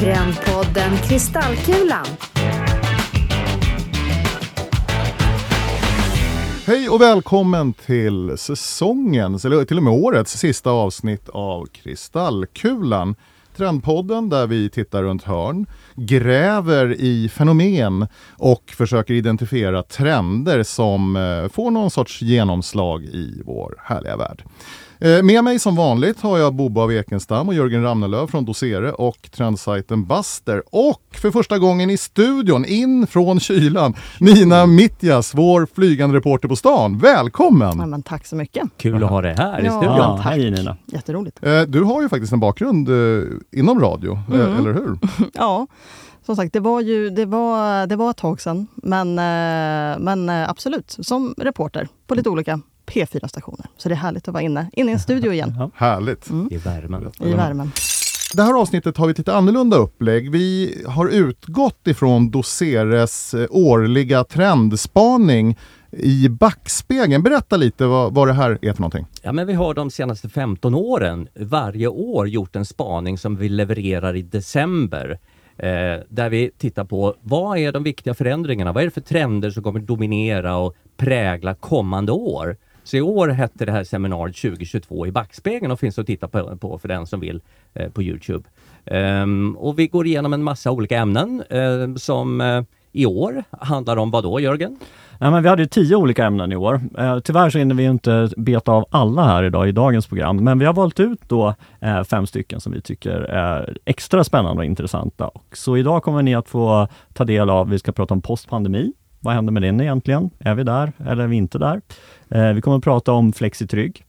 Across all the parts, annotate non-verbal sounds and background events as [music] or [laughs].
Trendpodden Kristallkulan. Hej och välkommen till säsongens, eller till och med årets sista avsnitt av Kristallkulan. Trendpodden där vi tittar runt hörn, gräver i fenomen och försöker identifiera trender som eh, får någon sorts genomslag i vår härliga värld. Eh, med mig som vanligt har jag Bobo av Ekenstam och Jörgen Ramnelöv från Dosere och trendsajten Buster. Och för första gången i studion, in från kylan, Nina Mittjas, vår flygande reporter på stan. Välkommen! Ja, men tack så mycket. Kul att ha dig här i Ja, studion. tack. hej Nina. Jätteroligt. Eh, Du har ju faktiskt en bakgrund eh, inom radio, Mm. eller hur? [laughs] Ja, som sagt, det var ju det var, det var ett tag sedan. Men, men absolut, som reporter på lite olika P4-stationer. Så det är härligt att vara inne, inne i en studio igen, [laughs] Härligt. I värmen. i värmen. Det här avsnittet har vi ett lite annorlunda upplägg. Vi har utgått ifrån Doseres eh, årliga trendspaning i backspegeln. Berätta lite vad, vad det här är för någonting. Ja, men vi har de senaste 15 åren varje år gjort en spaning som vi levererar i december. Eh, där vi tittar på vad är de viktiga förändringarna? Vad är det för trender som kommer dominera och prägla kommande år? Så i år hette det här seminariet 2022 i backspegeln och finns att titta på, på för den som vill eh, på Youtube. Um, och vi går igenom en massa olika ämnen eh, som eh, i år handlar om vad då Jörgen? Ja, men vi hade ju tio olika ämnen i år. Eh, tyvärr så hinner vi inte beta av alla här idag i dagens program, men vi har valt ut då eh, fem stycken som vi tycker är extra spännande och intressanta. Och så idag kommer ni att få ta del av, vi ska prata om postpandemi. Vad händer med den egentligen? Är vi där eller är vi inte där? Eh, vi kommer att prata om Flexitrygg.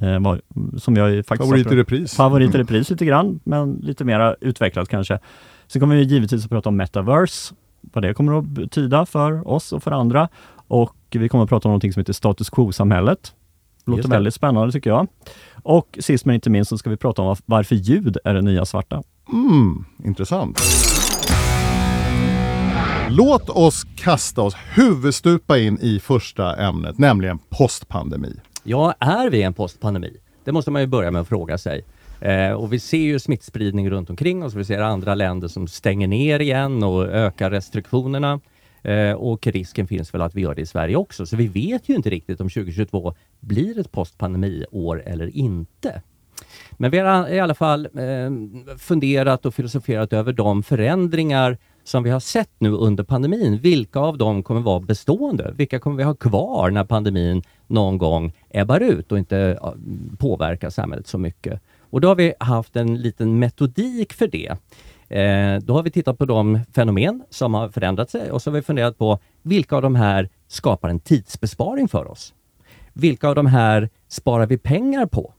Eh, vad, som jag faktiskt Favorit i repris. favorit i repris lite grann, men lite mer utvecklat kanske. Sen kommer vi givetvis att prata om metaverse, vad det kommer att betyda för oss och för andra. Och vi kommer att prata om någonting som heter status quo-samhället. Låter väldigt spännande tycker jag. Och sist men inte minst så ska vi prata om varf- varför ljud är det nya svarta. Mm, intressant. Låt oss kasta oss huvudstupa in i första ämnet, nämligen postpandemi. Ja, är vi en postpandemi? Det måste man ju börja med att fråga sig. Eh, och vi ser ju smittspridning runt omkring oss. Vi ser andra länder som stänger ner igen och ökar restriktionerna. Eh, och risken finns väl att vi gör det i Sverige också. Så vi vet ju inte riktigt om 2022 blir ett postpandemiår eller inte. Men vi har i alla fall eh, funderat och filosoferat över de förändringar som vi har sett nu under pandemin. Vilka av dem kommer vara bestående? Vilka kommer vi ha kvar när pandemin någon gång ebbar ut och inte påverkar samhället så mycket? Och då har vi haft en liten metodik för det. Eh, då har vi tittat på de fenomen som har förändrat sig och så har vi funderat på vilka av de här skapar en tidsbesparing för oss? Vilka av de här sparar vi pengar på?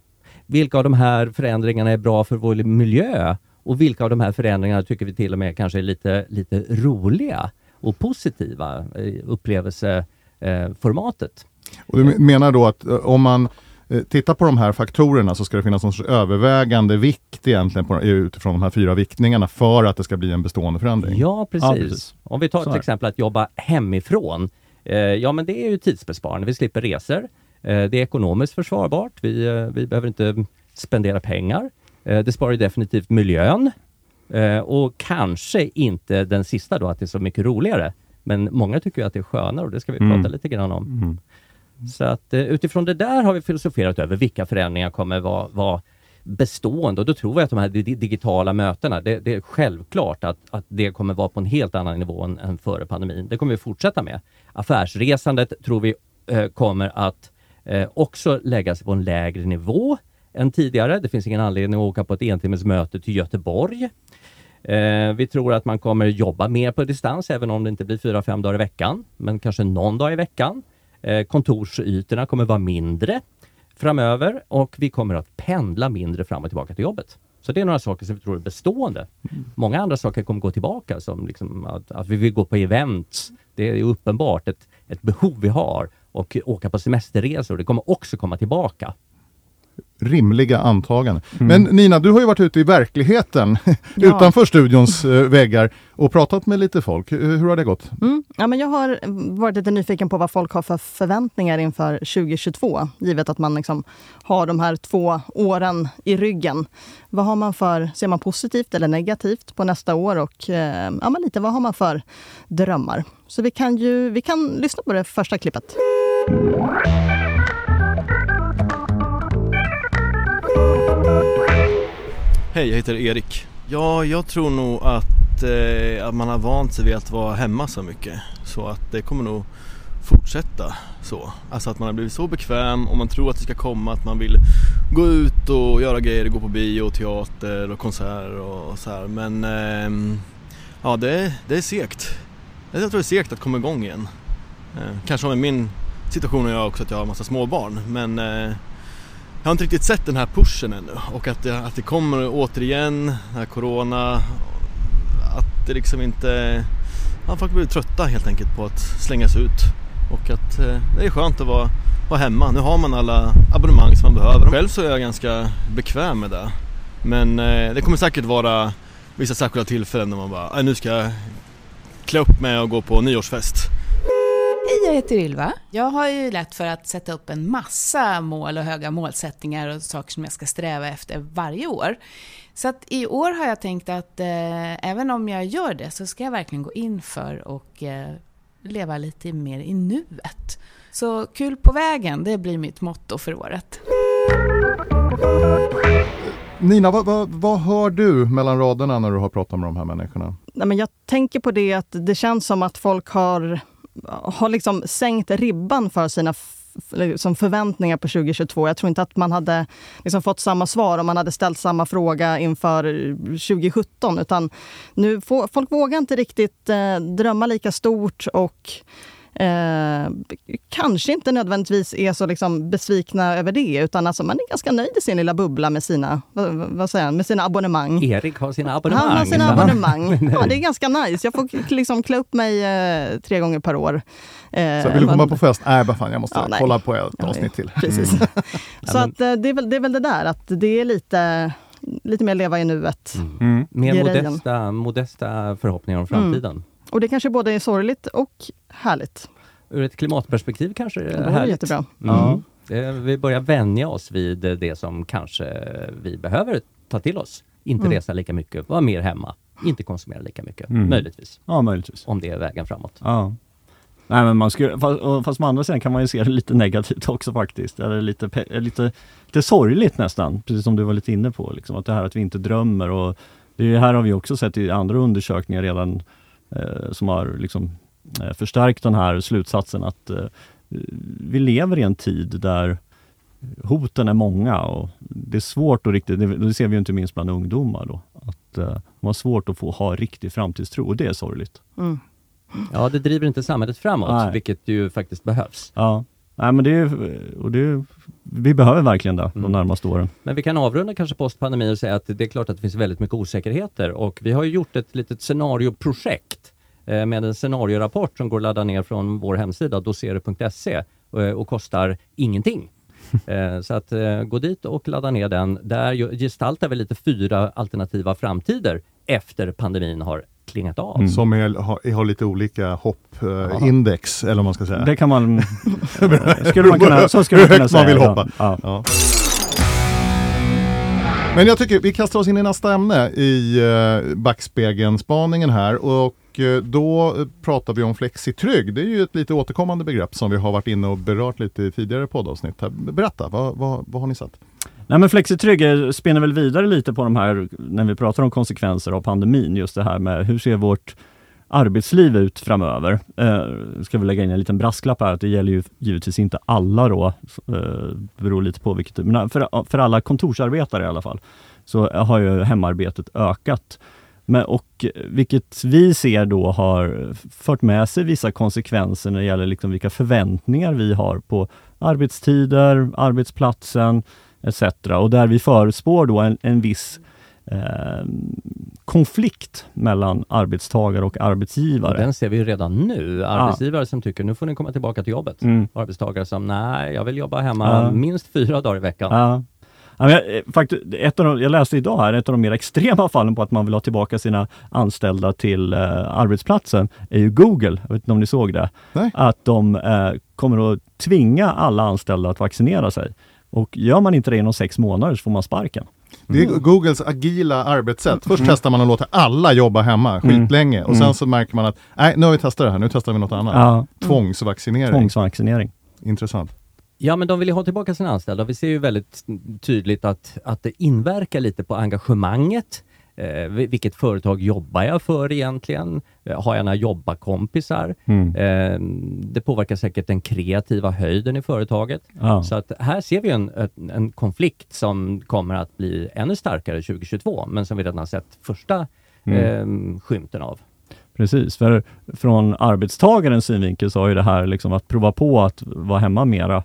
Vilka av de här förändringarna är bra för vår miljö? Och vilka av de här förändringarna tycker vi till och med kanske är lite, lite roliga och positiva i upplevelseformatet? Och du menar då att eh, om man eh, tittar på de här faktorerna så ska det finnas någon sorts övervägande vikt egentligen på, utifrån de här fyra viktningarna för att det ska bli en bestående förändring? Ja, precis. Ja, precis. Om vi tar till exempel att jobba hemifrån. Eh, ja, men det är ju tidsbesparande. Vi slipper resor. Eh, det är ekonomiskt försvarbart. Vi, eh, vi behöver inte spendera pengar. Eh, det sparar definitivt miljön. Eh, och kanske inte den sista då, att det är så mycket roligare. Men många tycker ju att det är skönare och det ska vi Mm. prata lite grann om. Så att eh, utifrån det där har vi filosoferat över vilka förändringar kommer vara, vara bestående och då tror jag att de här di- digitala mötena, det, det är självklart att, att det kommer vara på en helt annan nivå än, än före pandemin. Det kommer vi fortsätta med. Affärsresandet tror vi eh, kommer att eh, också läggas på en lägre nivå än tidigare. Det finns ingen anledning att åka på ett entimmesmöte till Göteborg. Eh, vi tror att man kommer jobba mer på distans, även om det inte blir fyra, fem dagar i veckan, men kanske någon dag i veckan. Eh, kontorsytorna kommer vara mindre framöver och vi kommer att pendla mindre fram och tillbaka till jobbet. Så det är några saker som vi tror är bestående. Många andra saker kommer gå tillbaka, som liksom att, att vi vill gå på events. Det är uppenbart ett, ett behov vi har och åka på semesterresor. Det kommer också komma tillbaka. Rimliga antaganden. Mm. Men Nina, du har ju varit ute i verkligheten [laughs] Ja. utanför studions eh, väggar och pratat med lite folk. Hur, hur har det gått? Mm. Ja, men jag har varit lite nyfiken på vad folk har för förväntningar inför 2022, givet att man liksom har de här två åren i ryggen. Vad har man för, ser man positivt eller negativt på nästa år och eh, ja, men lite vad har man för drömmar? Så vi kan ju vi kan lyssna på det första klippet. Hej, jag heter Erik. Ja, jag tror nog att, eh, att man har vant sig vid att vara hemma så mycket. Så att det kommer nog fortsätta så. Alltså att man har blivit så bekväm och man tror att det ska komma att man vill gå ut och göra grejer, gå på bio, teater och konserter och så här. Men eh, ja, det, är- det är segt. Jag tror det är segt att komma igång igen. Eh, kanske med min situation och jag också att jag har massa småbarn men eh, jag har inte riktigt sett den här pushen ännu och att det, att det kommer återigen, den här Corona, att det liksom inte, ja, folk blir trötta helt enkelt på att slängas ut och att eh, det är skönt att vara, vara hemma. Nu har man alla abonnemang som man behöver. Själv så är jag ganska bekväm med det. Men eh, det kommer säkert vara vissa särskilda tillfällen när man bara, nu ska jag klä upp mig och gå på nyårsfest. Jag heter Ylva. Jag har ju lätt för att sätta upp en massa mål och höga målsättningar och saker som jag ska sträva efter varje år. Så att i år har jag tänkt att eh, även om jag gör det så ska jag verkligen gå in för och eh, leva lite mer i nuet. Så kul på vägen, det blir mitt motto för året. Nina, vad, vad, vad hör du mellan raderna när du har pratat med de här människorna? Nej, men jag tänker på det att det känns som att folk har, har liksom sänkt ribban för sina liksom förväntningar på 2022. Jag tror inte att man hade liksom fått samma svar om man hade ställt samma fråga inför 2017. Utan nu folk vågar inte riktigt eh, drömma lika stort och eh, kanske inte nödvändigtvis är så liksom besvikna över det. Utan alltså man är ganska nöjd i sin lilla bubbla med sina, vad, vad säger han, med sina abonnemang. Erik har sina abonnemang. Han har sina abonnemang. [laughs] Ja, det är ganska nice. Jag får liksom klä upp mig eh, tre gånger per år. Eh, Så vill du komma men- på fest? Nej, vad fan, jag måste Ja, kolla på ett Ja, avsnitt till. Precis. Mm. [laughs] Så att, eh, det, är väl, det är väl det där, att det är lite, lite mer leva i nuet. Mm. Mm. Mer modesta, modesta förhoppningar om framtiden. Och det kanske både är sorgligt och härligt. Ur ett klimatperspektiv kanske det Det är var härligt. jättebra. Mm. Eh, Vi börjar vänja oss vid det som kanske vi behöver ta till oss. Inte Mm. resa lika mycket, vara mer hemma, inte konsumera lika mycket, Mm. möjligtvis. Ja, möjligtvis. Om det är vägen framåt. Ja. Nej, men man skulle, fast, och- fast å andra sidan kan man ju se det lite negativt också faktiskt. Eller lite, pe- lite, lite sorgligt nästan, precis som du var lite inne på. Liksom, att det här att vi inte drömmer. Och det här har vi också sett i andra undersökningar redan eh, som har liksom, eh, förstärkt den här slutsatsen att eh, vi lever i en tid där hoten är många och det är svårt att riktigt, det, det ser vi ju inte minst bland ungdomar då, att eh, de har svårt att få ha riktig framtidstro och det är sorgligt. Mm. Ja, det driver inte samhället framåt, Nej. vilket ju faktiskt behövs. Ja, Nej, men det är, och det är, vi behöver verkligen det de Mm. närmaste åren. Men vi kan avrunda kanske postpandemi och säga att det är klart att det finns väldigt mycket osäkerheter och vi har ju gjort ett litet scenarioprojekt eh, med en scenariorapport som går att ladda ner från vår hemsida docere.se eh, och kostar ingenting. [laughs] Eh, Så att gå dit och ladda ner den. Där gestaltar vi lite fyra alternativa framtider efter pandemin har klingat av. Mm. Som är, har, har lite olika hoppindex, eller vad man ska säga. Det kan man... [laughs] skulle man kunna, så skulle man kunna säga. man vill hoppa. Ja. Ja. Men jag tycker vi kastar oss in i nästa ämne i eh, backspegeln-spaningen här och Eh, då eh, pratar vi om flexitrygg. Det är ju ett lite återkommande begrepp som vi har varit inne och berört lite i tidigare poddavsnitt. Berätta, vad, vad, vad har ni sett? Nej men Flexitrygg eh, spinner väl vidare lite på de här, när vi pratar om konsekvenser av pandemin, just det här med hur ser vårt arbetsliv ut framöver? Eh, ska vi lägga in en liten brasklapp här, att det gäller ju givetvis inte alla då, eh, beror lite på vilket, typ, men för, för alla kontorsarbetare i alla fall, så har ju hemarbetet ökat. Men, och vilket vi ser då har fört med sig vissa konsekvenser när det gäller liksom vilka förväntningar vi har på arbetstider, arbetsplatsen, etc. Och där vi förutspår då en, en viss eh, konflikt mellan arbetstagare och arbetsgivare. den ser vi ju redan nu. Arbetsgivare som tycker nu får ni komma tillbaka till jobbet. Mm. Arbetstagare som nej, jag vill jobba hemma Ja. minst fyra dagar i veckan. Ja. Jag, eh, ett av de, jag läste idag här, ett av de mer extrema [laughs] fallen på att man vill ha tillbaka sina anställda till eh, arbetsplatsen är ju Google. Jag vet inte om ni såg det? Nej. Att de eh, kommer att tvinga alla anställda att vaccinera sig. Och gör man inte det inom sex månader så får man sparken. Det är Googles agila arbetssätt. Först testar man att låta alla jobba hemma Mm. skitlänge och sen Mm. så märker man att nej, nu har vi testat det här, nu testar vi något annat. Ja, Tvångsvaccinering. tvångsvaccinering. Intressant. Ja, men de vill ju ha tillbaka sina anställda. Vi ser ju väldigt tydligt att, att det inverkar lite på engagemanget. Eh, vil- vilket företag jobbar jag för egentligen? Eh, har jag några jobbarkompisar? Mm. Eh, det påverkar säkert den kreativa höjden i företaget. Ja. Så att här ser vi en, en, en konflikt som kommer att bli ännu starkare 2022, men som vi redan har sett första Mm. eh, skymten av. Precis, för från arbetstagarens synvinkel så har ju det här liksom att prova på att vara hemma mera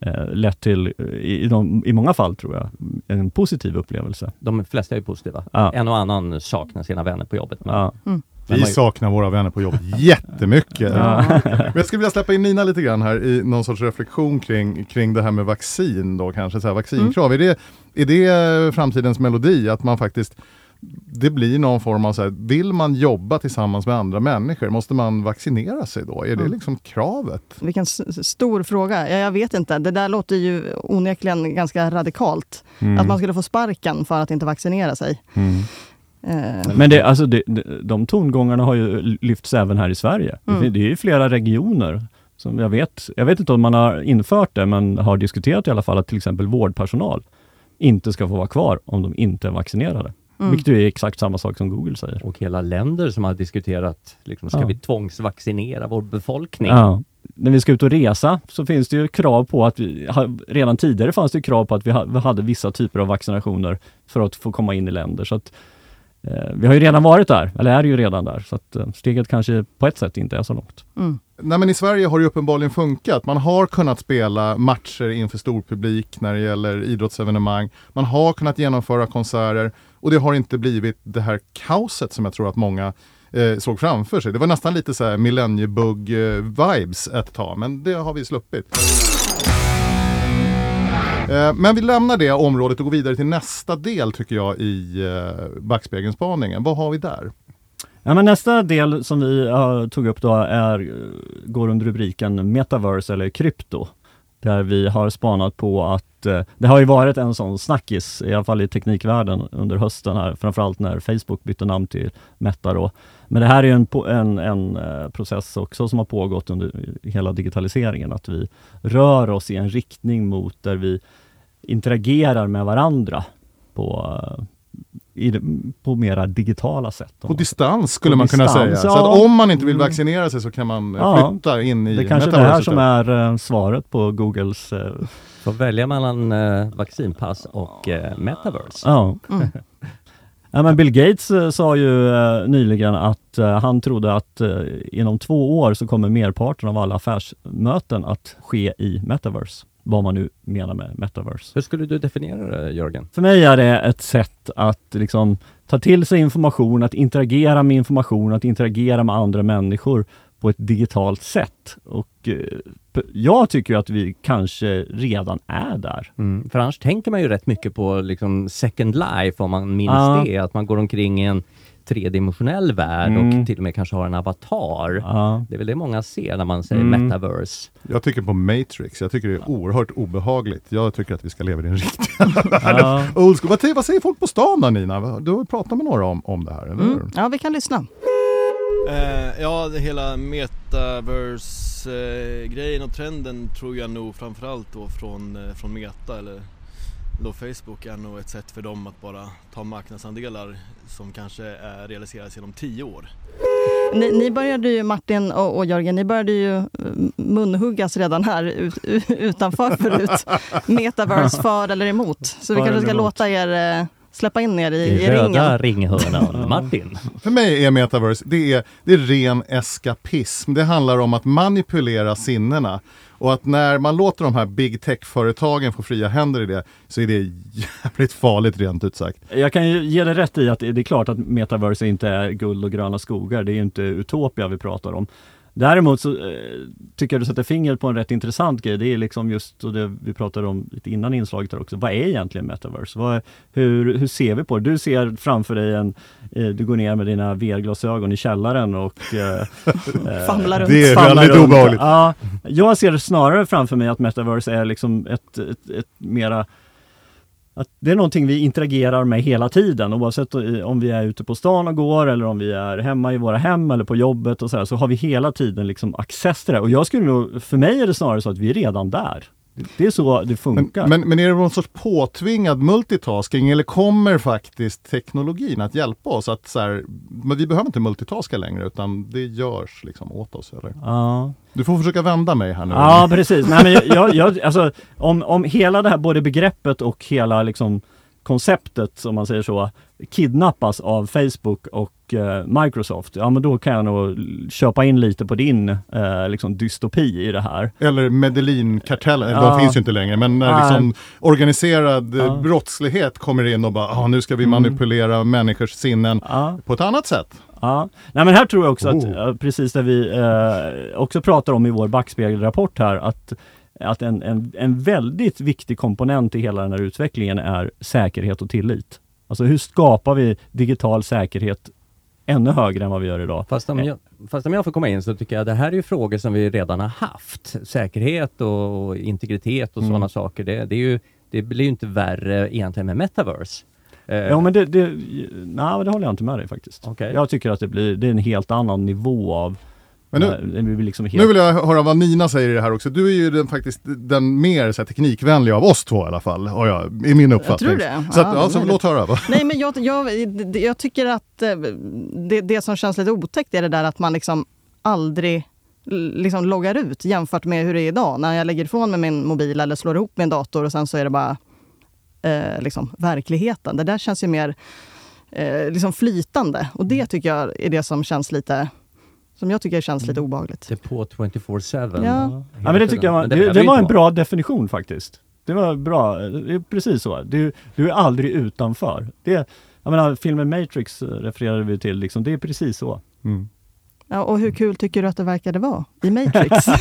eh, lett till, i, de, i många fall tror jag, en positiv upplevelse. De flesta är ju positiva. Ja. En och annan saknar sina vänner på jobbet. Men, Ja. men Vi saknar våra vänner på jobbet [laughs] jättemycket. Ja. [laughs] Men jag skulle vilja släppa in Nina lite grann här i någon sorts reflektion kring, kring det här med vaccin då kanske, så här, vaccinkrav. Är, det, är det framtidens melodi? Att man faktiskt, det blir någon form av så här, vill man jobba tillsammans med andra människor, måste man vaccinera sig då? Är det Mm. liksom kravet? Vilken stor fråga. Ja, jag vet inte. Det där låter ju onekligen ganska radikalt. Mm. Att man skulle få sparken för att inte vaccinera sig. Mm. Eh, Men det, alltså det, det, de tongångarna har ju lyfts även här i Sverige. Det Mm. Det är ju flera regioner som jag vet, jag vet inte om man har infört det, men har diskuterat i alla fall att till exempel vårdpersonal inte ska få vara kvar om de inte är vaccinerade. Mm. Vilket är exakt samma sak som Google säger. Och hela länder som har diskuterat, liksom, ska Ja. vi tvångsvaccinera vår befolkning? Ja. När vi ska ut och resa så finns det ju krav på att vi, redan tidigare fanns det ju krav på att vi, ha, vi hade vissa typer av vaccinationer för att få komma in i länder. Så att, vi har ju redan varit där, eller är ju redan där, så att eh, steget kanske på ett sätt inte är så långt. mm. Nej men i Sverige har det uppenbarligen funkat. Man har kunnat spela matcher inför stor publik när det gäller idrottsevenemang. Man har kunnat genomföra konserter och det har inte blivit det här kaoset som jag tror att många eh, såg framför sig. Det var nästan lite så här millenniebug-vibes ett tag, men det har vi sluppit. Eh, men vi lämnar det området och går vidare till nästa del tycker jag i eh, backspegelspaningen. Vad har vi där? Ja, men nästa del som vi uh, tog upp då är, går under rubriken Metaverse eller krypto. Där vi har spanat på att eh, det har ju varit en sån snackis, i alla fall i teknikvärlden under hösten här, framförallt när Facebook bytte namn till Meta då. Men det här är en, en, en eh, process också som har pågått under hela digitaliseringen, att vi rör oss i en riktning mot där vi interagerar med varandra på, eh, i, på mera digitala sätt. På distans skulle På man kunna distans, säga. Så ja. att om man inte vill Mm. vaccinera sig så kan man eh, Ja. flytta in i Det är kanske är det här som är svaret på Googles... Får välja mellan vaccinpass och metaverse. ja. Mm. [laughs] ja, men Bill Gates eh, sa ju eh, nyligen att eh, han trodde att inom två år så kommer merparten av alla affärsmöten att ske i metaverse. Vad man nu menar med metaverse. Hur skulle du definiera det, Jörgen? För mig är det ett sätt att liksom ta till sig information, att interagera med information, att interagera med andra människor på ett digitalt sätt. Och eh, jag tycker att vi kanske redan är där. Mm. För annars tänker man ju rätt mycket på liksom second life, om man minns Ja. det. Att man går omkring i en tredimensionell värld Mm. och till och med kanske har en avatar. Ja. Det är väl det många ser när man säger Mm. metaverse. Jag tycker på Matrix, jag tycker det är oerhört obehagligt. Jag tycker att vi ska leva i den [laughs] riktiga världen. Ja. Old school. Vad, säger folk på stan då Nina? Du har pratat med några om, om det här, eller hur? Mm. Ja, vi kan lyssna. Eh, ja, det hela metaverse-grejen och trenden tror jag nog framförallt då från, eh, från Meta eller då Facebook är nog ett sätt för dem att bara ta marknadsandelar som kanske är realiseras inom tio år. Ni, ni började ju, Martin och, och Jörgen, ni började ju eh, munhuggas redan här ut, [laughs] utanför förut. [laughs] Metaverse för eller emot. Så vi kanske ska låta er eh, släppa in er i, I i röda ringen. ringhörnan. [laughs] Martin. För mig är metaverse, det är, det är ren eskapism. Det handlar om att manipulera sinnena. Och att när man låter de här big tech-företagen få fria händer i det, så är det jävligt farligt rent ut sagt. Jag kan ju ge dig rätt i att det är klart att metaverse inte är guld och gröna skogar. Det är ju inte Utopia vi pratar om. Däremot så eh, tycker jag du sätter fingret på en rätt intressant grej. Det är liksom just, och det vi pratade om lite innan inslaget här också, vad är egentligen metaverse? Vad, hur, hur ser vi på det? Du ser framför dig en, eh, du går ner med dina VR-glasögon i källaren och eh, [laughs] Famlar runt. Det är väldigt obehagligt. Ja, jag ser snarare framför mig att metaverse är liksom ett, ett, ett mera att det är någonting vi interagerar med hela tiden oavsett om vi är ute på stan och går eller om vi är hemma i våra hem eller på jobbet och så här, så har vi hela tiden liksom access till det. Och jag skulle nog, för mig är det snarare så att vi är redan där. Det är så det Men, funkar. men, men är det någon sorts påtvingad multitasking eller kommer faktiskt teknologin att hjälpa oss? att så här, men Vi behöver inte multitaska längre utan det görs liksom åt oss. Eller? ja. Du får försöka vända mig här nu. Ja precis. Nej, men jag, jag, jag, alltså, om, om hela det här, både begreppet och hela liksom, konceptet, om man säger så, kidnappas av Facebook och eh, Microsoft, ja men då kan jag nog köpa in lite på din eh, liksom dystopi i det här. Eller Medellin-kartellen, Ja. de finns ju inte längre, men när liksom organiserad eh, Ja. brottslighet kommer in och bara, ah, nu ska vi Mm. manipulera människors sinnen Ja. på ett annat sätt. Ja, Nej, men här tror jag också att, Oh. eh, precis det vi eh, också pratar om i vår backspegelrapport här, att, att en, en, en väldigt viktig komponent i hela den här utvecklingen är säkerhet och tillit. Alltså hur skapar vi digital säkerhet ännu högre än vad vi gör idag? Fast om, jag, fast om jag får komma in så tycker jag det här är ju frågor som vi redan har haft. Säkerhet och integritet och Mm. sådana saker. Det, det, är ju, det blir ju inte värre egentligen med metaverse. Eh, Ja men det, det, nej, det håller jag inte med dig faktiskt. Okej. Jag tycker att det blir det är en helt annan nivå av Men nu, Nej, det blir liksom helt, nu vill jag höra vad Nina säger i det här också. Du är ju den, faktiskt den mer så här, teknikvänliga av oss två i alla fall, har jag, i min uppfattning. tror det. Så, att, Ja, ja, så låt höra. Va? Nej, men jag, jag, jag tycker att eh, det, det som känns lite otäckt är det där att man liksom aldrig liksom loggar ut jämfört med hur det är idag. När jag lägger ifrån mig min mobil eller slår ihop min dator och sen så är det bara eh, liksom verkligheten. Det där känns ju mer eh, liksom flytande och det tycker jag är det som känns lite som jag tycker känns lite obehagligt. Det är på 24-7. Ja. Ja, men det tycker jag det, det var en bra definition faktiskt. Det var bra, det är precis så. Du, du är aldrig utanför. Det, jag menar, filmen Matrix refererade vi till, liksom, det är precis så. Mm. Ja, och hur kul tycker du att det verkade vara i Matrix? [laughs]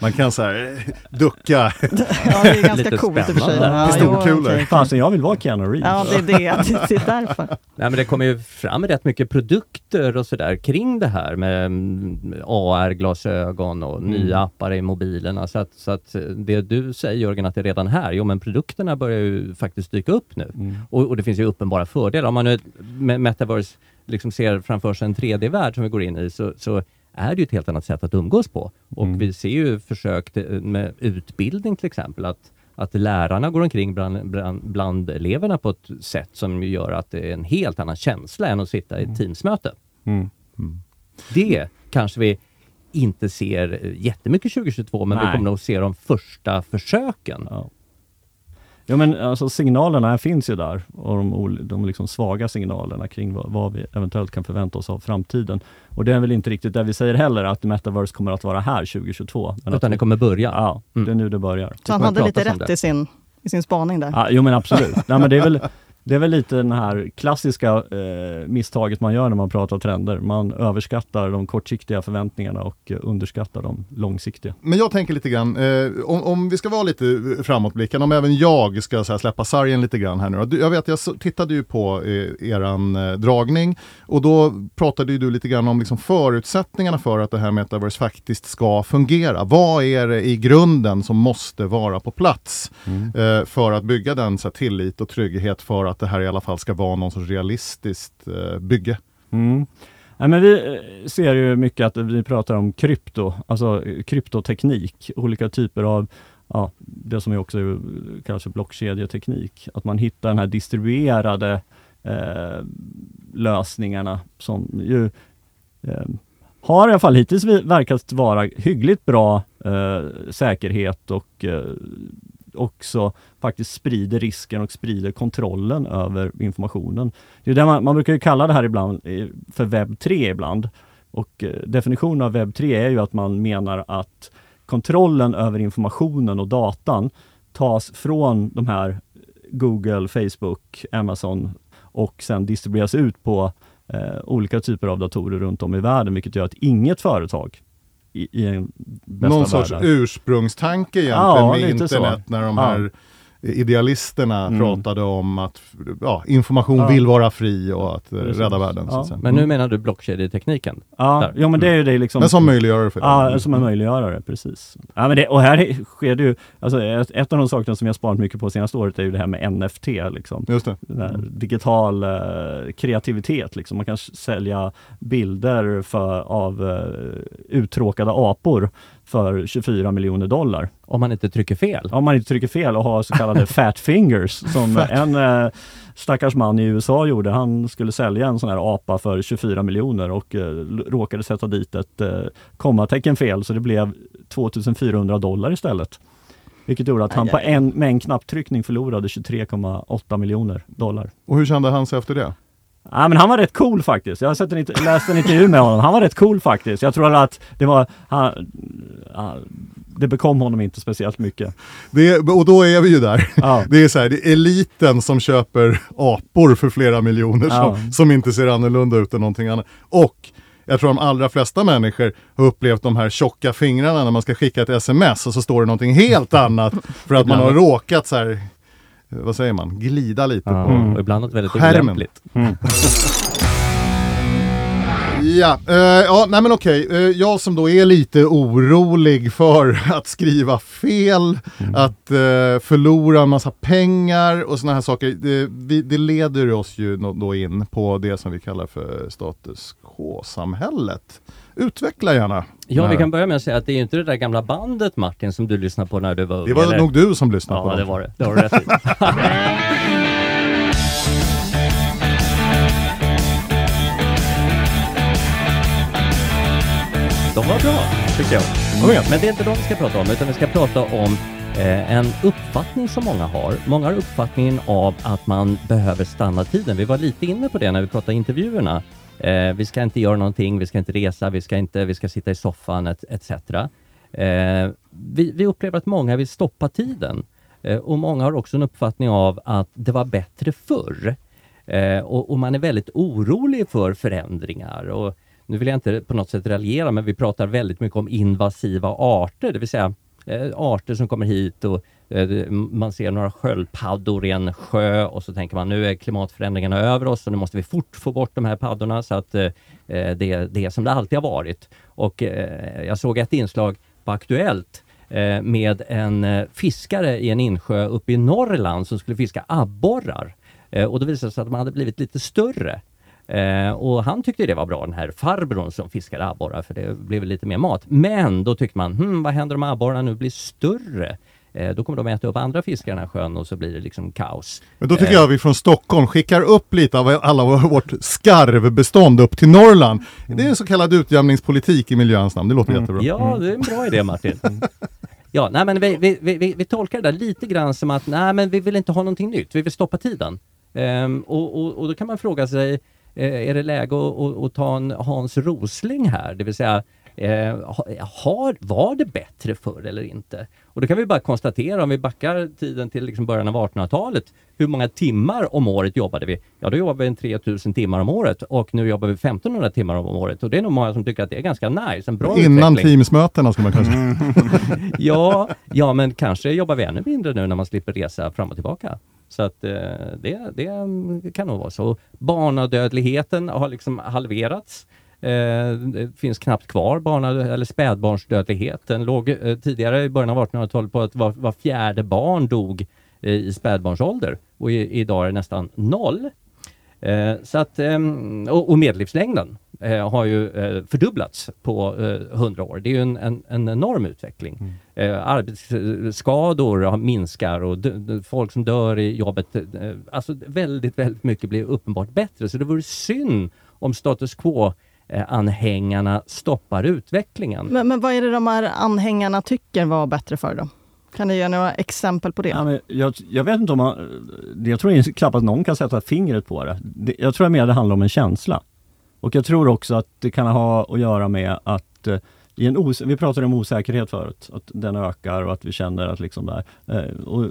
Man kan så här eh, ducka. ja, det är ganska Lite coolt i och för sig. Ja, Pistolkulor. okej. Fasen, jag vill vara Keanu Reeves. Ja, det är det. Det är därför. Nej, men det kommer ju fram rätt mycket produkter och sådär kring det här med mm, AR-glasögon och Mm. nya appar i mobilerna. Så att, så att det du säger Jörgen, att det är redan här, jo men produkterna börjar ju faktiskt dyka upp nu. Mm. Och, och det finns ju uppenbara fördelar. Om man nu med Metaverse liksom ser framför sig en 3D-värld som vi går in i, så, så är det ju ett helt annat sätt att umgås på. Och Mm. vi ser ju försök med utbildning till exempel, att, att lärarna går omkring bland, bland, bland eleverna på ett sätt som gör att det är en helt annan känsla än att sitta i ett Teamsmöte. Mm. Det kanske vi inte ser jättemycket 2022, men vi Nej. kommer nog se de första försöken. Ja. Ja men alltså signalerna finns ju där och de, de liksom svaga signalerna kring vad, vad vi eventuellt kan förvänta oss av framtiden. Och det är väl inte riktigt det vi säger heller att Metaverse kommer att vara här 2022. Men Utan att, det kommer börja. Ja, Mm. det är nu det börjar. Så han hade lite rätt i sin, i sin spaning där. Ja, jo men absolut. Nej, men det, är väl, det är väl lite den här klassiska eh, misstaget man gör när man pratar trender. Man överskattar de kortsiktiga förväntningarna och underskattar de långsiktiga. Men jag tänker lite grann, eh, om, om vi ska vara lite framåtblickande, om även jag ska så här, släppa sargen lite grann här nu. Jag vet, jag tittade ju på eh, eran eh, dragning och då pratade ju du lite grann om liksom, förutsättningarna för att det här metaverse faktiskt ska fungera. Vad är det i grunden som måste vara på plats eh, för att bygga den så här, tillit och trygghet för att det här i alla fall ska vara någon sorts realistiskt eh, bygge? Mm. Ja, men vi eh, ser ju mycket att vi pratar om krypto, alltså eh, kryptoteknik, olika typer av ja, det som är också kallas för blockkedjeteknik. Att man hittar den här distribuerade eh, lösningarna som ju eh, har i alla fall hittills verkat vara hyggligt bra eh, säkerhet och eh, också faktiskt sprider risken och sprider kontrollen över informationen. Det är det man, man brukar ju kalla det här ibland eh, för webb 3 ibland. Och eh, definitionen av webb 3 är ju att man menar att kontrollen över informationen och datan tas från de här Google, Facebook, Amazon och sen distribueras ut på eh, olika typer av datorer runt om i världen, vilket gör att inget företag i, i en bästa Någon sorts världar. ursprungstanke egentligen Ja, med lite så. internet när de här idealisterna Mm. pratade om att ja, information Ja. vill vara fri och att Precis. rädda världen. Så Ja. att säga. Men nu menar du blockkedjetekniken? Ja, Där. ja men det är ju det liksom. Men som möjliggörare för det. Ja, som en möjliggörare, precis. Ja, men det, och här sker det ju, alltså ett, ett av de sakerna som jag sparat mycket på senaste året är ju det här med NFT, liksom. Just det. Digital eh, kreativitet, liksom. Man kan sälja bilder för, av eh, uttråkade apor för 24 miljoner dollar. Om man inte trycker fel? Om man inte trycker fel och har så kallade [laughs] fat fingers som en eh, stackars man i USA gjorde. Han skulle sälja en sån här apa för 24 miljoner och eh, råkade sätta dit ett eh, kommatecken fel så det blev 2400 dollar istället. Vilket gjorde att han på en, med en knapptryckning förlorade 23,8 miljoner dollar. Och hur kände han sig efter det? Ja, men han var rätt cool faktiskt. Jag har sett en, läst en intervju med honom. Han var rätt cool faktiskt. Jag tror att det var, han, det bekom honom inte speciellt mycket. det och då är vi ju där. Ja. Det är så här, det är eliten som köper apor för flera miljoner Ja. som, som inte ser annorlunda ut än någonting annat. Och jag tror de allra flesta människor har upplevt de här tjocka fingrarna när man ska skicka ett sms och så står det någonting helt annat för att man har råkat så här, vad säger man, glida lite Ja, på och ibland något väldigt Skärmen. olämpligt. [laughs] Ja, eh, ja nej men okej. Eh, jag som då är lite orolig för [laughs] att skriva fel, att eh, förlora en massa pengar och sådana här saker. Det, vi, det leder oss ju då in på det som vi kallar för status quo-samhället. Utveckla gärna. Ja, vi kan börja med att säga att det är ju inte det där gamla bandet Martin som du lyssnade på när du var ung. Det var eller? nog du som lyssnade på Ja, dem. det var det. Det har du rätt i. [laughs] De var bra, tycker jag. Mm. Men det är inte de vi ska prata om, utan vi ska prata om eh, en uppfattning som många har. Många har uppfattningen av att man behöver stanna tiden. Vi var lite inne på det när vi pratade intervjuerna. Eh, vi ska inte göra någonting, vi ska inte resa, vi ska, inte, vi ska sitta i soffan et, etc. Eh, vi, vi upplever att många vill stoppa tiden. Eh, och många har också en uppfattning av att det var bättre förr. Eh, och, och man är väldigt orolig för förändringar. Och nu vill jag inte på något sätt raljera, men vi pratar väldigt mycket om invasiva arter, det vill säga eh, arter som kommer hit och eh, Eh, man ser några sköldpaddor i en sjö och så tänker man nu är klimatförändringarna över oss och nu måste vi fort få bort de här paddorna så att eh, eh, det, det är som det alltid har varit. Och jag såg ett inslag på Aktuellt med en fiskare i en insjö uppe i Norrland som skulle fiska abborrar. Och då visade det sig att de hade blivit lite större. Eh, och han tyckte det var bra, den här farbrorn som fiskade abborrar, för det blev lite mer mat. Men då tyckte man, hmm, vad händer om abborrarna nu blir större? Eh, då kommer de äta upp andra fiskar i den här sjön och så blir det liksom kaos. Men då tycker Eh, jag vi från Stockholm skickar upp lite av alla vårt skarvbestånd upp till Norrland. Det är en så kallad utjämningspolitik i miljöns namn. Det låter jättebra. Ja, det är en bra idé Martin. Ja, nej, men vi, vi, vi, vi, tolkar det där lite grann som att nej, men vi vill inte ha någonting nytt, vi vill stoppa tiden. Ehm, och, och, och då kan man fråga sig, eh, är det läge att, att, att ta en Hans Rosling här? Det vill säga, eh, ha- har, var det bättre förr eller inte? Och då kan vi bara konstatera, om vi backar tiden till liksom början av 1800-talet, hur många timmar om året jobbade vi? Ja, då jobbade vi en 3000 timmar om året och nu jobbar vi 1500 timmar om året och det är nog många som tycker att det är ganska nice, en bra Innan utveckling. Teamsmötena ska man kanske säga. [laughs] Ja, ja, men kanske jobbar vi ännu mindre nu när man slipper resa fram och tillbaka. Så att eh, det, det kan nog vara så. Barnadödligheten har liksom halverats. Eh, det finns knappt kvar barna, eller spädbarnsdödlighet. Den låg eh, tidigare i början av 1800-talet på att var, var fjärde barn dog eh, i spädbarnsålder och i, idag är det nästan noll. Så att, ehm, och, och medellivslängden har ju fördubblats på eh, 100 år. Det är ju en, en, en enorm utveckling. Eh, arbetsskador minskar och folk som dör i jobbet, alltså väldigt, väldigt mycket blir uppenbart bättre. Så det vore synd om status quo anhängarna stoppar utvecklingen. Men, men vad är det de här anhängarna tycker var bättre för då? Kan du ge några exempel på det? Ja, men jag, jag vet inte om man, jag tror inte knappast någon kan sätta fingret på det. det. Jag tror mer det handlar om en känsla. Och jag tror också att det kan ha att göra med att eh, i en os vi pratade om osäkerhet förut, att den ökar och att vi känner att liksom där. Eh, och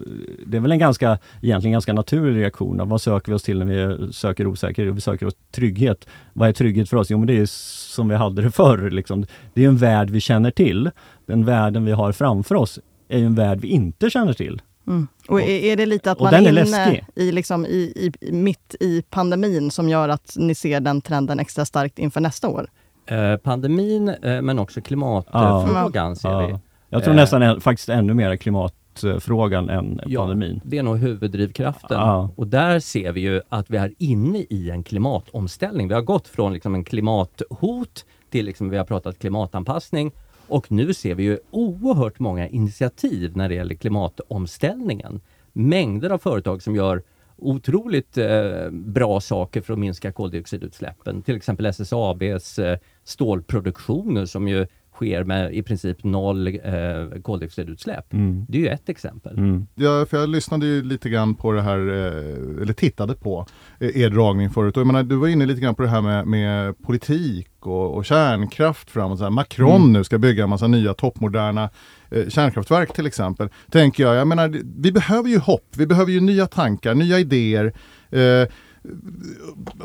det är väl en ganska, egentligen ganska naturlig reaktion. Vad söker vi oss till när vi söker osäkerhet? Vi söker oss trygghet. Vad är trygghet för oss? Jo, men det är som vi hade det [laughs] förr. Liksom. Det är en värld vi känner till. Den världen vi har framför oss är en värld vi inte känner till. Mm. Och är, är, det lite att man är, är inne i, liksom, i, i, mitt i pandemin som gör att ni ser den trenden extra starkt inför nästa år? Eh, pandemin, eh, men också klimatfrågan ser vi. Jag tror eh, nästan är, faktiskt ännu mer klimatfrågan än ja, pandemin. Det är nog huvuddrivkraften. Ja. Och där ser vi ju att vi är inne i en klimatomställning. Vi har gått från liksom en klimathot till, liksom, vi har pratat klimatanpassning och nu ser vi ju oerhört många initiativ när det gäller klimatomställningen. Mängder av företag som gör otroligt eh, bra saker för att minska koldioxidutsläppen. Till exempel SSABs eh, stålproduktioner som ju sker med i princip noll eh, koldioxidutsläpp. Mm. Det är ju ett exempel. Mm. Ja, för jag lyssnade ju lite grann på det här, eh, eller tittade på eh, er dragning förut. Och jag menar, du var inne lite grann på det här med, med politik och, och kärnkraft framåt. Så här, Macron mm. nu ska bygga en massa nya toppmoderna eh, kärnkraftverk till exempel. Tänker jag, jag menar, vi behöver ju hopp, vi behöver ju nya tankar, nya idéer. Eh,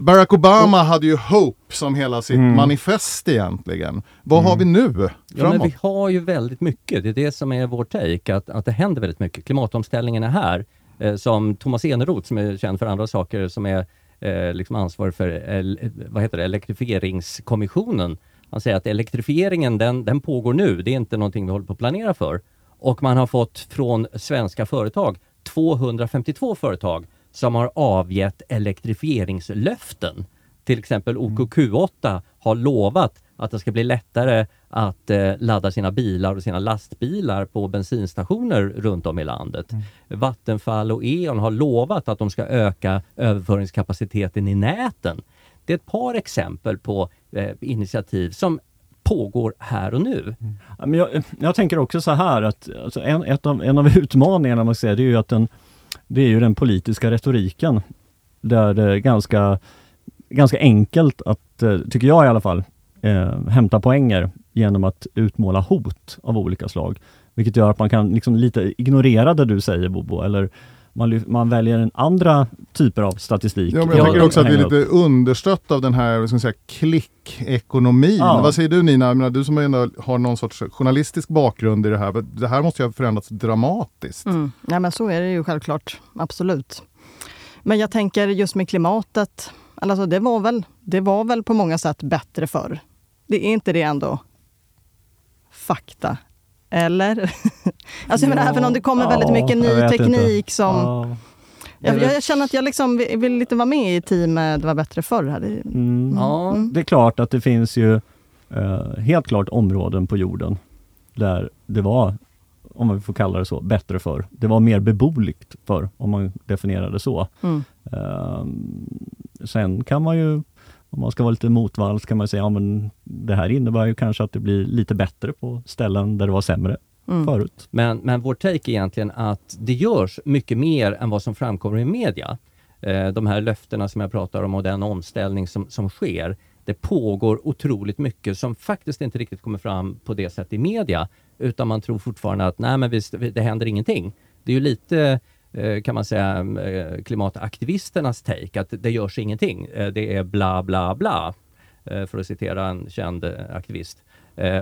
Barack Obama hade ju Hope som hela sitt mm. manifest egentligen. Vad mm. har vi nu framåt? Ja, men vi har ju väldigt mycket. Det är det som är vår take, att, att det händer väldigt mycket. Klimatomställningen är här. Eh, som Thomas Eneroth, som är känd för andra saker, som är eh, liksom ansvarig för el, vad heter det, elektrifieringskommissionen. Han säger att elektrifieringen den, den pågår nu. Det är inte någonting vi håller på att planera för. Och man har fått från svenska företag, 252 företag, som har avgett elektrifieringslöften. Till exempel mm. OKQ8 har lovat att det ska bli lättare att eh, ladda sina bilar och sina lastbilar på bensinstationer runt om i landet. Mm. Vattenfall och E.ON har lovat att de ska öka överföringskapaciteten i näten. Det är ett par exempel på eh, initiativ som pågår här och nu. Mm. men jag, jag, tänker också så här att alltså en, ett av, en av utmaningarna man ser, det är ju att den det är ju den politiska retoriken. Där det är ganska, ganska enkelt att, eh, tycker jag i alla fall, eh, hämta poänger genom att utmåla hot av olika slag. Vilket gör att man kan liksom lite ignorera det du säger Bobo, eller man, man väljer en andra typer av statistik. Ja, men jag tycker också att vi är lite understött av den här ska säga, klickekonomin. Ja. Vad säger du Nina? Menar, du som ändå har någon sorts journalistisk bakgrund i det här. Det här måste ju ha förändrats dramatiskt. Mm. Ja, men så är det ju självklart. Absolut. Men jag tänker just med klimatet. Alltså det, var väl, det var väl på många sätt bättre förr. Det är inte det ändå fakta eller? [laughs] alltså jag menar, även om det kommer ja, väldigt mycket ny teknik inte. som... Ja. Jag, jag, känner att jag liksom vill, vill lite vara med i teamet Det var bättre förr. Här. Mm. Mm. Ja, mm. det är klart att det finns ju uh, helt klart områden på jorden där det var, om man får kalla det så, bättre förr. Det var mer beboeligt förr, om man definierar det så. Uh, sen kan man ju om man ska vara lite motvalls kan man säga, ja men det här innebär ju kanske att det blir lite bättre på ställen där det var sämre mm. förut. Men, men vår take är egentligen att det görs mycket mer än vad som framkommer i media. Eh, de här löftena som jag pratar om och den omställning som, som sker. Det pågår otroligt mycket som faktiskt inte riktigt kommer fram på det sättet i media, utan man tror fortfarande att nej men visst, det händer ingenting. Det är ju lite Eh, kan man säga, eh, klimataktivisternas take, att det görs ingenting. Eh, det är bla bla bla, för att citera en känd aktivist.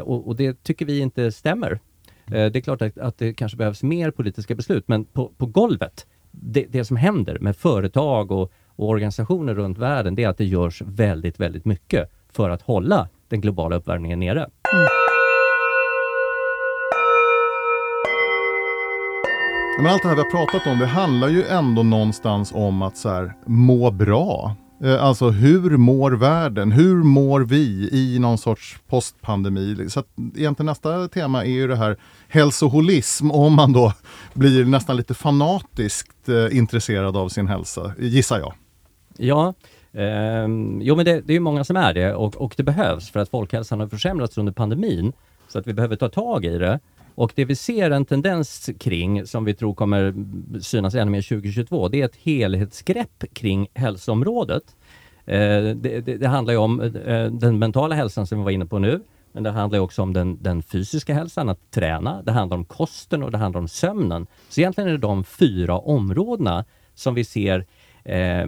Och, och det tycker vi inte stämmer. Det är klart att, att, det kanske behövs mer politiska beslut, men på, på golvet, det, det som händer med företag och, och, organisationer runt världen, det är att det görs väldigt, väldigt mycket för att hålla den globala uppvärmningen nere. Mm. Men allt det här vi har pratat om, det handlar ju ändå någonstans om att så här, må bra. Eh, alltså hur mår världen? Hur mår vi i någon sorts postpandemi? Så att egentligen nästa tema är ju det här hälsoholism, om man då blir nästan lite fanatiskt eh, intresserad av sin hälsa, gissar jag. Ja, eh, jo men det, det är många som är det och, och det behövs för att folkhälsan har försämrats under pandemin. Så att vi behöver ta tag i det. Och det vi ser en tendens kring, som vi tror kommer synas ännu mer 2022, det är ett helhetsgrepp kring hälsoområdet. Eh, det, det, det, handlar ju om eh, den mentala hälsan som vi var inne på nu. Men det handlar också om den, den fysiska hälsan, att träna. Det handlar om kosten och det handlar om sömnen. Så egentligen är det de fyra områdena som vi ser eh,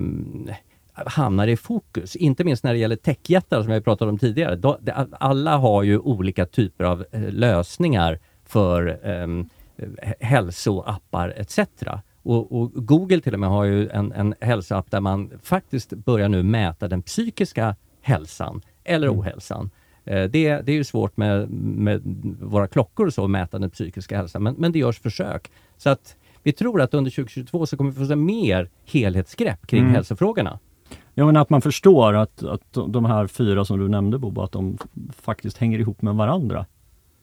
hamnar i fokus. Inte minst när det gäller techjättar som jag pratade om tidigare. Alla har ju olika typer av eh, lösningar för eh, hälsoappar etc. Och, och, Google till och med har ju en, en hälsoapp där man faktiskt börjar nu mäta den psykiska hälsan eller Mm. ohälsan. Eh, Det, det är ju svårt med, med våra klockor och så att mäta den psykiska hälsan, men, men det görs försök. Så att vi tror att under 2022 så kommer vi få se mer helhetsgrepp kring Mm. hälsofrågorna. Ja, men att man förstår att, att de här fyra som du nämnde Bobo, att de faktiskt hänger ihop med varandra.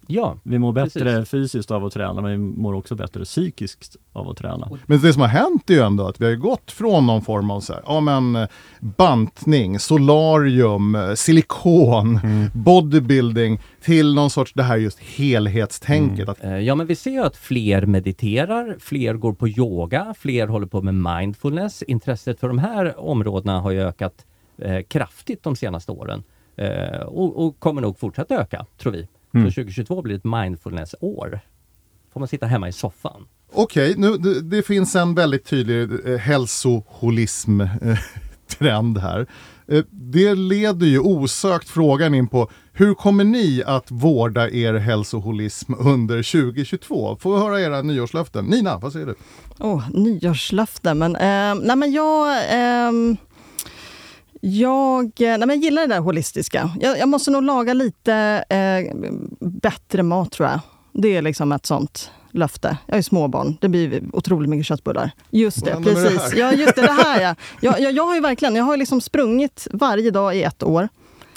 Ja, Vi mår bättre Precis. fysiskt av att träna, men vi mår också bättre psykiskt av att träna. Men det som har hänt är ju ändå att vi har gått från någon form av så här, ja, men, eh, bantning, solarium, eh, silikon, bodybuilding till någon sorts det här just helhetstänket. Att, Eh, Ja, men vi ser ju att fler mediterar, fler går på yoga, fler håller på med mindfulness. Intresset för de här områdena har ju ökat eh, kraftigt de senaste åren eh, och, och kommer nog fortsätta öka, tror vi. Mm. Så 2022 blir ett mindfulness-år. Får man sitta hemma i soffan. Okej, nu det, det finns en väldigt tydlig eh, hälsoholism-trend [laughs] här. Eh, det leder ju osökt frågan in på hur kommer ni att vårda er hälsoholism under 2022? Får vi höra era nyårslöften? Nina, vad säger du? Oh, nyårslöfte, men, eh, nej, men jag... jag, eh, nej, men jag gillar det där holistiska. Jag, jag måste nog laga lite eh, bättre mat, tror jag. Det är liksom ett sånt löfte. Jag är småbarn. Det blir otroligt mycket köttbullar. Just det, det precis. här? ja, just det, det här ja. Jag, jag, jag har ju verkligen jag har liksom sprungit varje dag i ett år.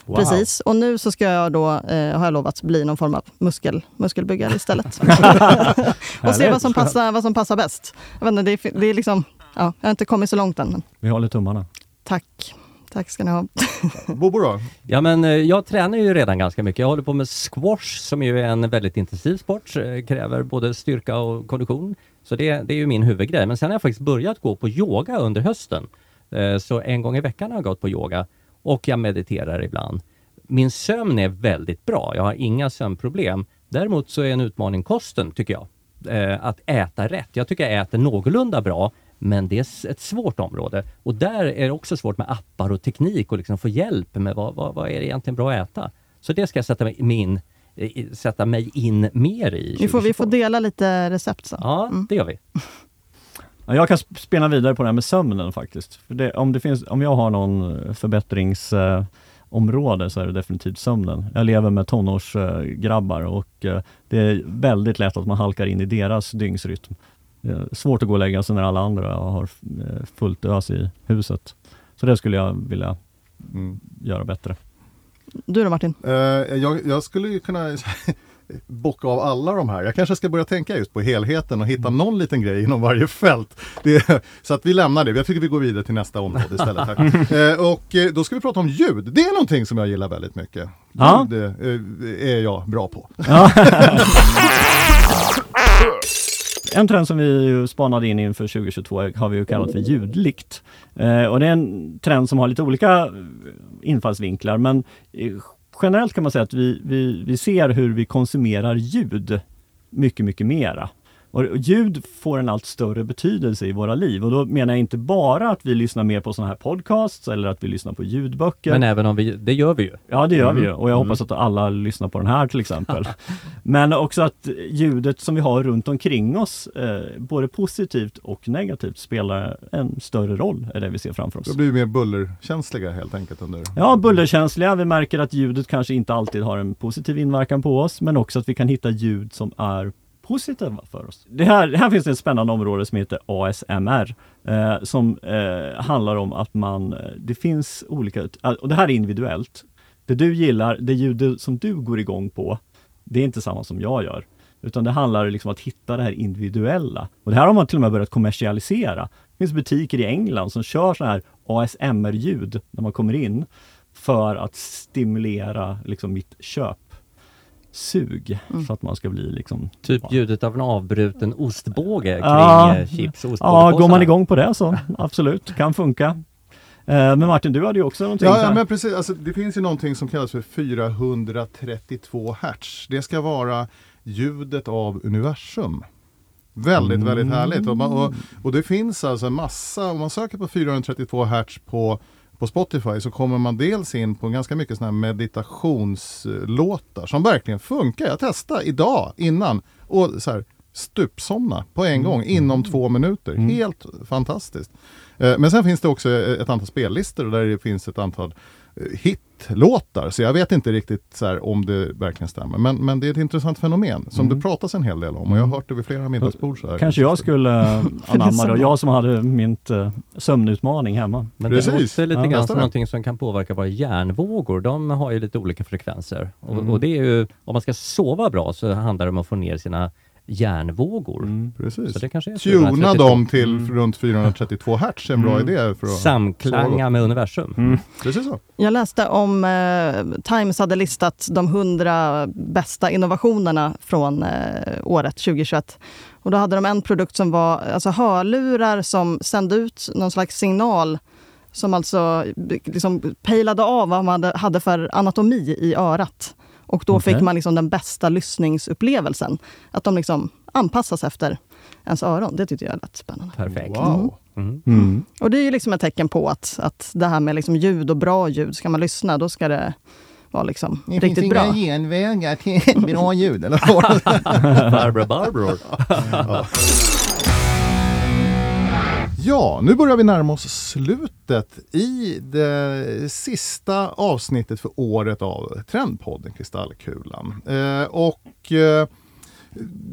Wow. Precis. Och nu så ska jag då, eh, har jag lovat, bli någon form av muskel, muskelbyggare istället. [laughs] och se vad som, passar, vad som passar bäst. Jag vet inte, det, är, det är liksom, ja, jag har inte kommit så långt än. Men Vi håller tummarna. tack. Tack ska ni ha. [laughs] Bobo då? Ja, men eh, jag tränar ju redan ganska mycket. Jag håller på med squash som ju är en väldigt intensiv sport. eh, Kräver både styrka och kondition. Så det, det är ju min huvudgrej. Men sen har jag faktiskt börjat gå på yoga under hösten. Eh, Så en gång i veckan har jag gått på yoga och jag mediterar ibland. Min sömn är väldigt bra. Jag har inga sömnproblem. Däremot så är en utmaning kosten, tycker jag. Att äta rätt. Jag tycker jag äter någorlunda bra, men det är ett svårt område. Och där är det också svårt med appar och teknik och liksom få hjälp med vad, vad, vad är det egentligen bra att äta. Så det ska jag sätta mig in, i- sätta mig in mer i. Vi får, vi 2022. får dela lite recept sen. Ja, det gör vi. Ja, Jag kan sp- spinna vidare på det här med sömnen faktiskt. För det, om, det finns, om jag har någon förbättringsområde så är det definitivt sömnen. Jag lever med tonårsgrabbar och eh, det är väldigt lätt att man halkar in i deras dygnsrytm. Är svårt att gå och lägga sig när alla andra har eh, fullt ös i huset. Så det skulle jag vilja Mm. göra bättre. Du då Martin? Eh, jag, jag skulle ju kunna [laughs] bocka av alla de här. Jag kanske ska börja tänka just på helheten och hitta någon liten grej inom varje fält. Det, så att vi lämnar det. Jag tycker vi går vidare till nästa område istället. Här. [laughs] Eh, och eh, då ska vi prata om ljud. Det är någonting som jag gillar väldigt mycket. Ja. Ljud eh, är jag bra på. [laughs] En trend som vi ju spanade in inför 2022 har vi ju kallat för ljudlikt. Eh, och det är en trend som har lite olika eh, infallsvinklar men eh, generellt kan man säga att vi, vi, vi ser hur vi konsumerar ljud mycket, mycket mera. Och ljud får en allt större betydelse i våra liv och då menar jag inte bara att vi lyssnar mer på sådana här podcasts eller att vi lyssnar på ljudböcker. Men även om vi, det gör vi ju. Ja, det gör vi Mm. ju och jag hoppas att alla lyssnar på den här till exempel. [laughs] Men också att ljudet som vi har runt omkring oss, eh, både positivt och negativt, spelar en större roll, är det vi ser framför oss. Då blir vi mer bullerkänsliga helt enkelt under Ja, bullerkänsliga. Vi märker att ljudet kanske inte alltid har en positiv inverkan på oss, men också att vi kan hitta ljud som är positiva för oss. Det här, här finns det ett spännande område som heter ASMR, eh, som eh, handlar om att man, eh, det finns olika, och det här är individuellt. Det du gillar, det ljud som du går igång på, det är inte samma som jag gör. Utan det handlar liksom om att hitta det här individuella. Och det här har man till och med börjat kommersialisera. Det finns butiker i England som kör sådana här ASMR-ljud när man kommer in för att stimulera liksom mitt köpsug. Så att man ska bli liksom... Typ ljudet av en avbruten ostbåge kring Ja. eh, chips och Ja, går man igång på det så absolut, kan funka. Eh, men Martin, du hade ju också någonting. Ja, ja men precis. Alltså, det finns ju någonting som kallas för 432 Hz. Det ska vara ljudet av universum. Väldigt, Mm. väldigt härligt. Och, man, och, och det finns alltså en massa, om man söker på 432 Hz på, på Spotify så kommer man dels in på ganska mycket sådana här meditationslåtar som verkligen funkar. Jag testade idag innan och så här stupsomna på en gång inom två minuter. Mm. Helt fantastiskt. Eh, Men sen finns det också ett antal spellistor där det finns ett antal eh, hitlåtar. Så jag vet inte riktigt så här, om det verkligen stämmer. Men, men det är ett intressant fenomen som Mm. det pratas en hel del om. Och jag har hört det vid flera middagsbord. Så här. Kanske jag skulle eh, [laughs] anamma det, jag som hade min uh, sömnutmaning hemma. Men det Precis. också lite Ja, grann som det. någonting som kan påverka våra hjärnvågor. De har ju lite olika frekvenser. Och, Mm. och det är ju, om man ska sova bra så handlar det om att få ner sina hjärnvågor. Mm. Precis. Så det kanske är Tuna 432. dem till Mm. runt 432 Hz är en bra Mm. idé. För att Samklanga med universum. Mm. Precis så. Jag läste om eh, Times hade listat de 100 bästa innovationerna från eh, året 2021. Och då hade de en produkt som var alltså hörlurar som sände ut någon slags signal som alltså liksom pejlade av vad man hade, hade för anatomi i örat. Och då Okej. fick man liksom den bästa lyssningsupplevelsen. Att de liksom anpassas efter ens öron. Det tyckte jag lät spännande. Perfekt. Wow. Mm. Mm. Och det är ju liksom ett tecken på att, att det här med liksom ljud och bra ljud, ska man lyssna då ska det vara liksom riktigt bra. genvägar till [laughs] bra ljud. Eller så. Barbara Barbror. Ja, nu börjar vi närma oss slutet i det sista avsnittet för året av Trendpodden Kristallkulan. Eh, och eh,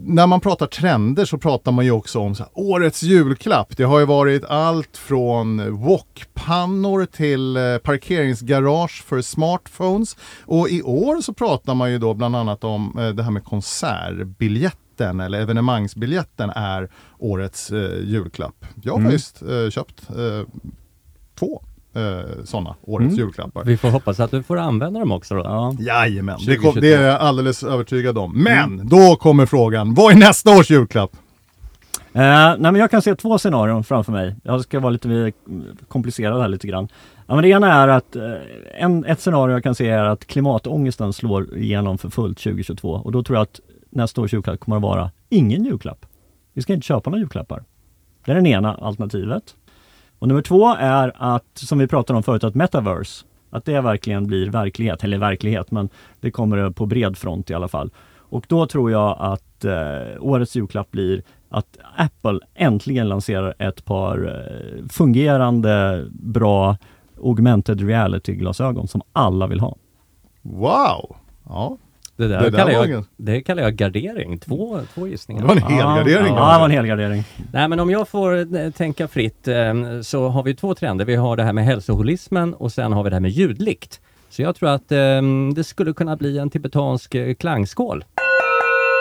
när man pratar trender så pratar man ju också om så här, årets julklapp. Det har ju varit allt från wokpannor till eh, parkeringsgarage för smartphones. Och i år så pratar man ju då bland annat om eh, det här med konsertbiljetter konsertbiljetten eller evenemangsbiljetten är årets eh, julklapp. Jag har Mm. faktiskt eh, köpt eh, två eh, sådana årets Mm. julklappar. Vi får hoppas att du får använda dem också då. Ja. Jajamän, det, kom, 2022. det är jag alldeles övertygad om. Men då kommer frågan, vad är nästa års julklapp? Eh, nej men jag kan se två scenarion framför mig. Jag ska vara lite vi- komplicera det här lite grann. Ja, men det ena är att eh, en, ett scenario jag kan se är att klimatångesten slår igenom för fullt 2022 och då tror jag att nästa års julklapp kommer att vara ingen julklapp. Vi ska inte köpa några julklappar. Det är det ena alternativet. Och nummer två är att, som vi pratade om förut, att metaverse, att det verkligen blir verklighet, eller verklighet, men det kommer på bred front i alla fall. Och då tror jag att eh, årets julklapp blir att Apple äntligen lanserar ett par eh, fungerande, bra augmented reality-glasögon som alla vill ha. Wow! Ja, det där, Det där kallar, jag, det kallar jag gardering. Två, två gissningar. det var en helgardering. Ja, det var en helgardering. Nej men om jag får eh, tänka fritt eh, så har vi två trender. Vi har det här med hälsoholismen och sen har vi det här med ljudlikt. Så jag tror att eh, det skulle kunna bli en tibetansk klangskål.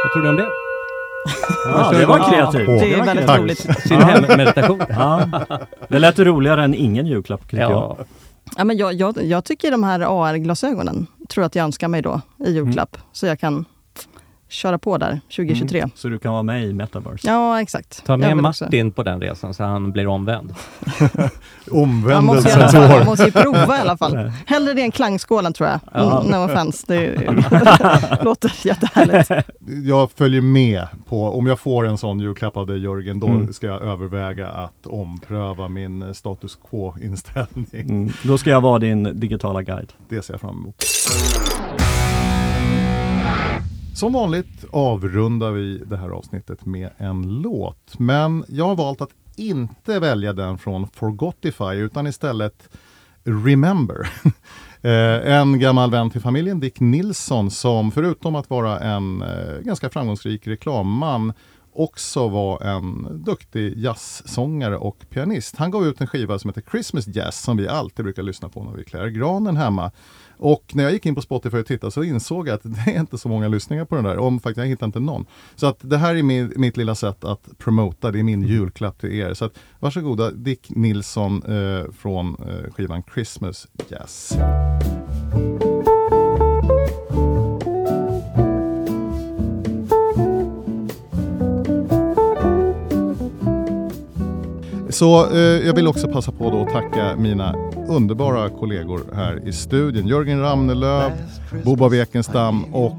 Vad tror du om det? [laughs] Ja, det var kreativt. Det är väldigt Tack. roligt. Sin hemmeditation. Ja, det lät roligare än ingen julklapp tycker jag. Ja, men jag, jag, jag tycker de här AR-glasögonen tror att jag önskar mig då i julklapp. Så jag kan köra på där 2023. Mm, så du kan vara med i metaverse. Ja, exakt. ta med vill också- Martin på den resan så han blir omvänd. [laughs] Omvändelsens fall, man år. måste ju prova i alla fall. Hellre det än klangskålen tror jag. Ja. Mm, No offense. Det [laughs] låter jättehärligt. Jag följer med på, om jag får en sån julklapp av dig Jörgen, då Mm. ska jag överväga att ompröva min eh, status quo-inställning. Mm, då ska jag vara din digitala guide. Det ser jag fram emot. Som vanligt avrundar vi det här avsnittet med en låt. Men jag har valt att inte välja den från Forgotify utan istället Remember. [laughs] Eh, en gammal vän till familjen, Dick Nilsson, som förutom att vara en eh, ganska framgångsrik reklamman också var en duktig jazzsångare och pianist. Han gav ut en skiva som heter Christmas Jazz som vi alltid brukar lyssna på när vi klär granen hemma. Och när jag gick in på Spotify och tittade så insåg jag att det är inte så många lyssningar på den där. Om faktiskt jag hittar inte någon. Så att det här är min, mitt lilla sätt att promota. Det är min julklapp till er. Så att varsågoda Dick Nilsson eh, från eh, skivan Christmas Jazz. Så eh, jag vill också passa på då att tacka mina underbara kollegor här i studion. Jörgen Ramnelöv, Boba Wekenstam och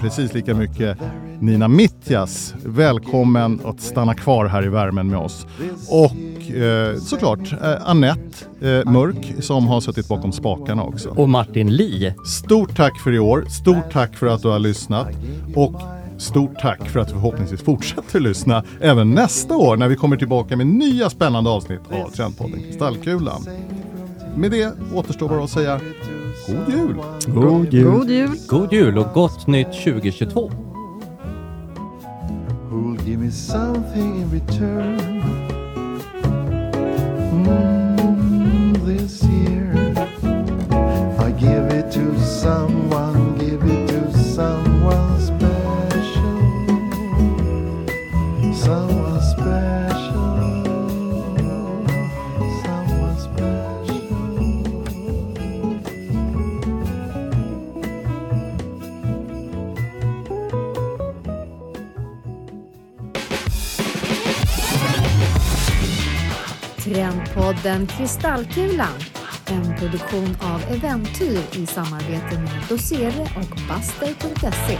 precis lika mycket Nina Mittjas. Välkommen att stanna kvar här i värmen med oss. Och eh, såklart eh, Annette eh, Mörk som har suttit bakom spakarna också. Och Martin Li. Stort tack för i år. Stort tack för att du har lyssnat. Och stort tack för att du förhoppningsvis fortsätter lyssna även nästa år när vi kommer tillbaka med nya spännande avsnitt av Trendpodden Kristallkulan. Med det återstår bara att säga God jul! God jul! God jul! God jul och gott nytt 2022! who'll give me something in return. Mm, this year, I give it to someone, Podden Kristallkulan. En produktion av Eventyr i samarbete med Dosere och Buster.se.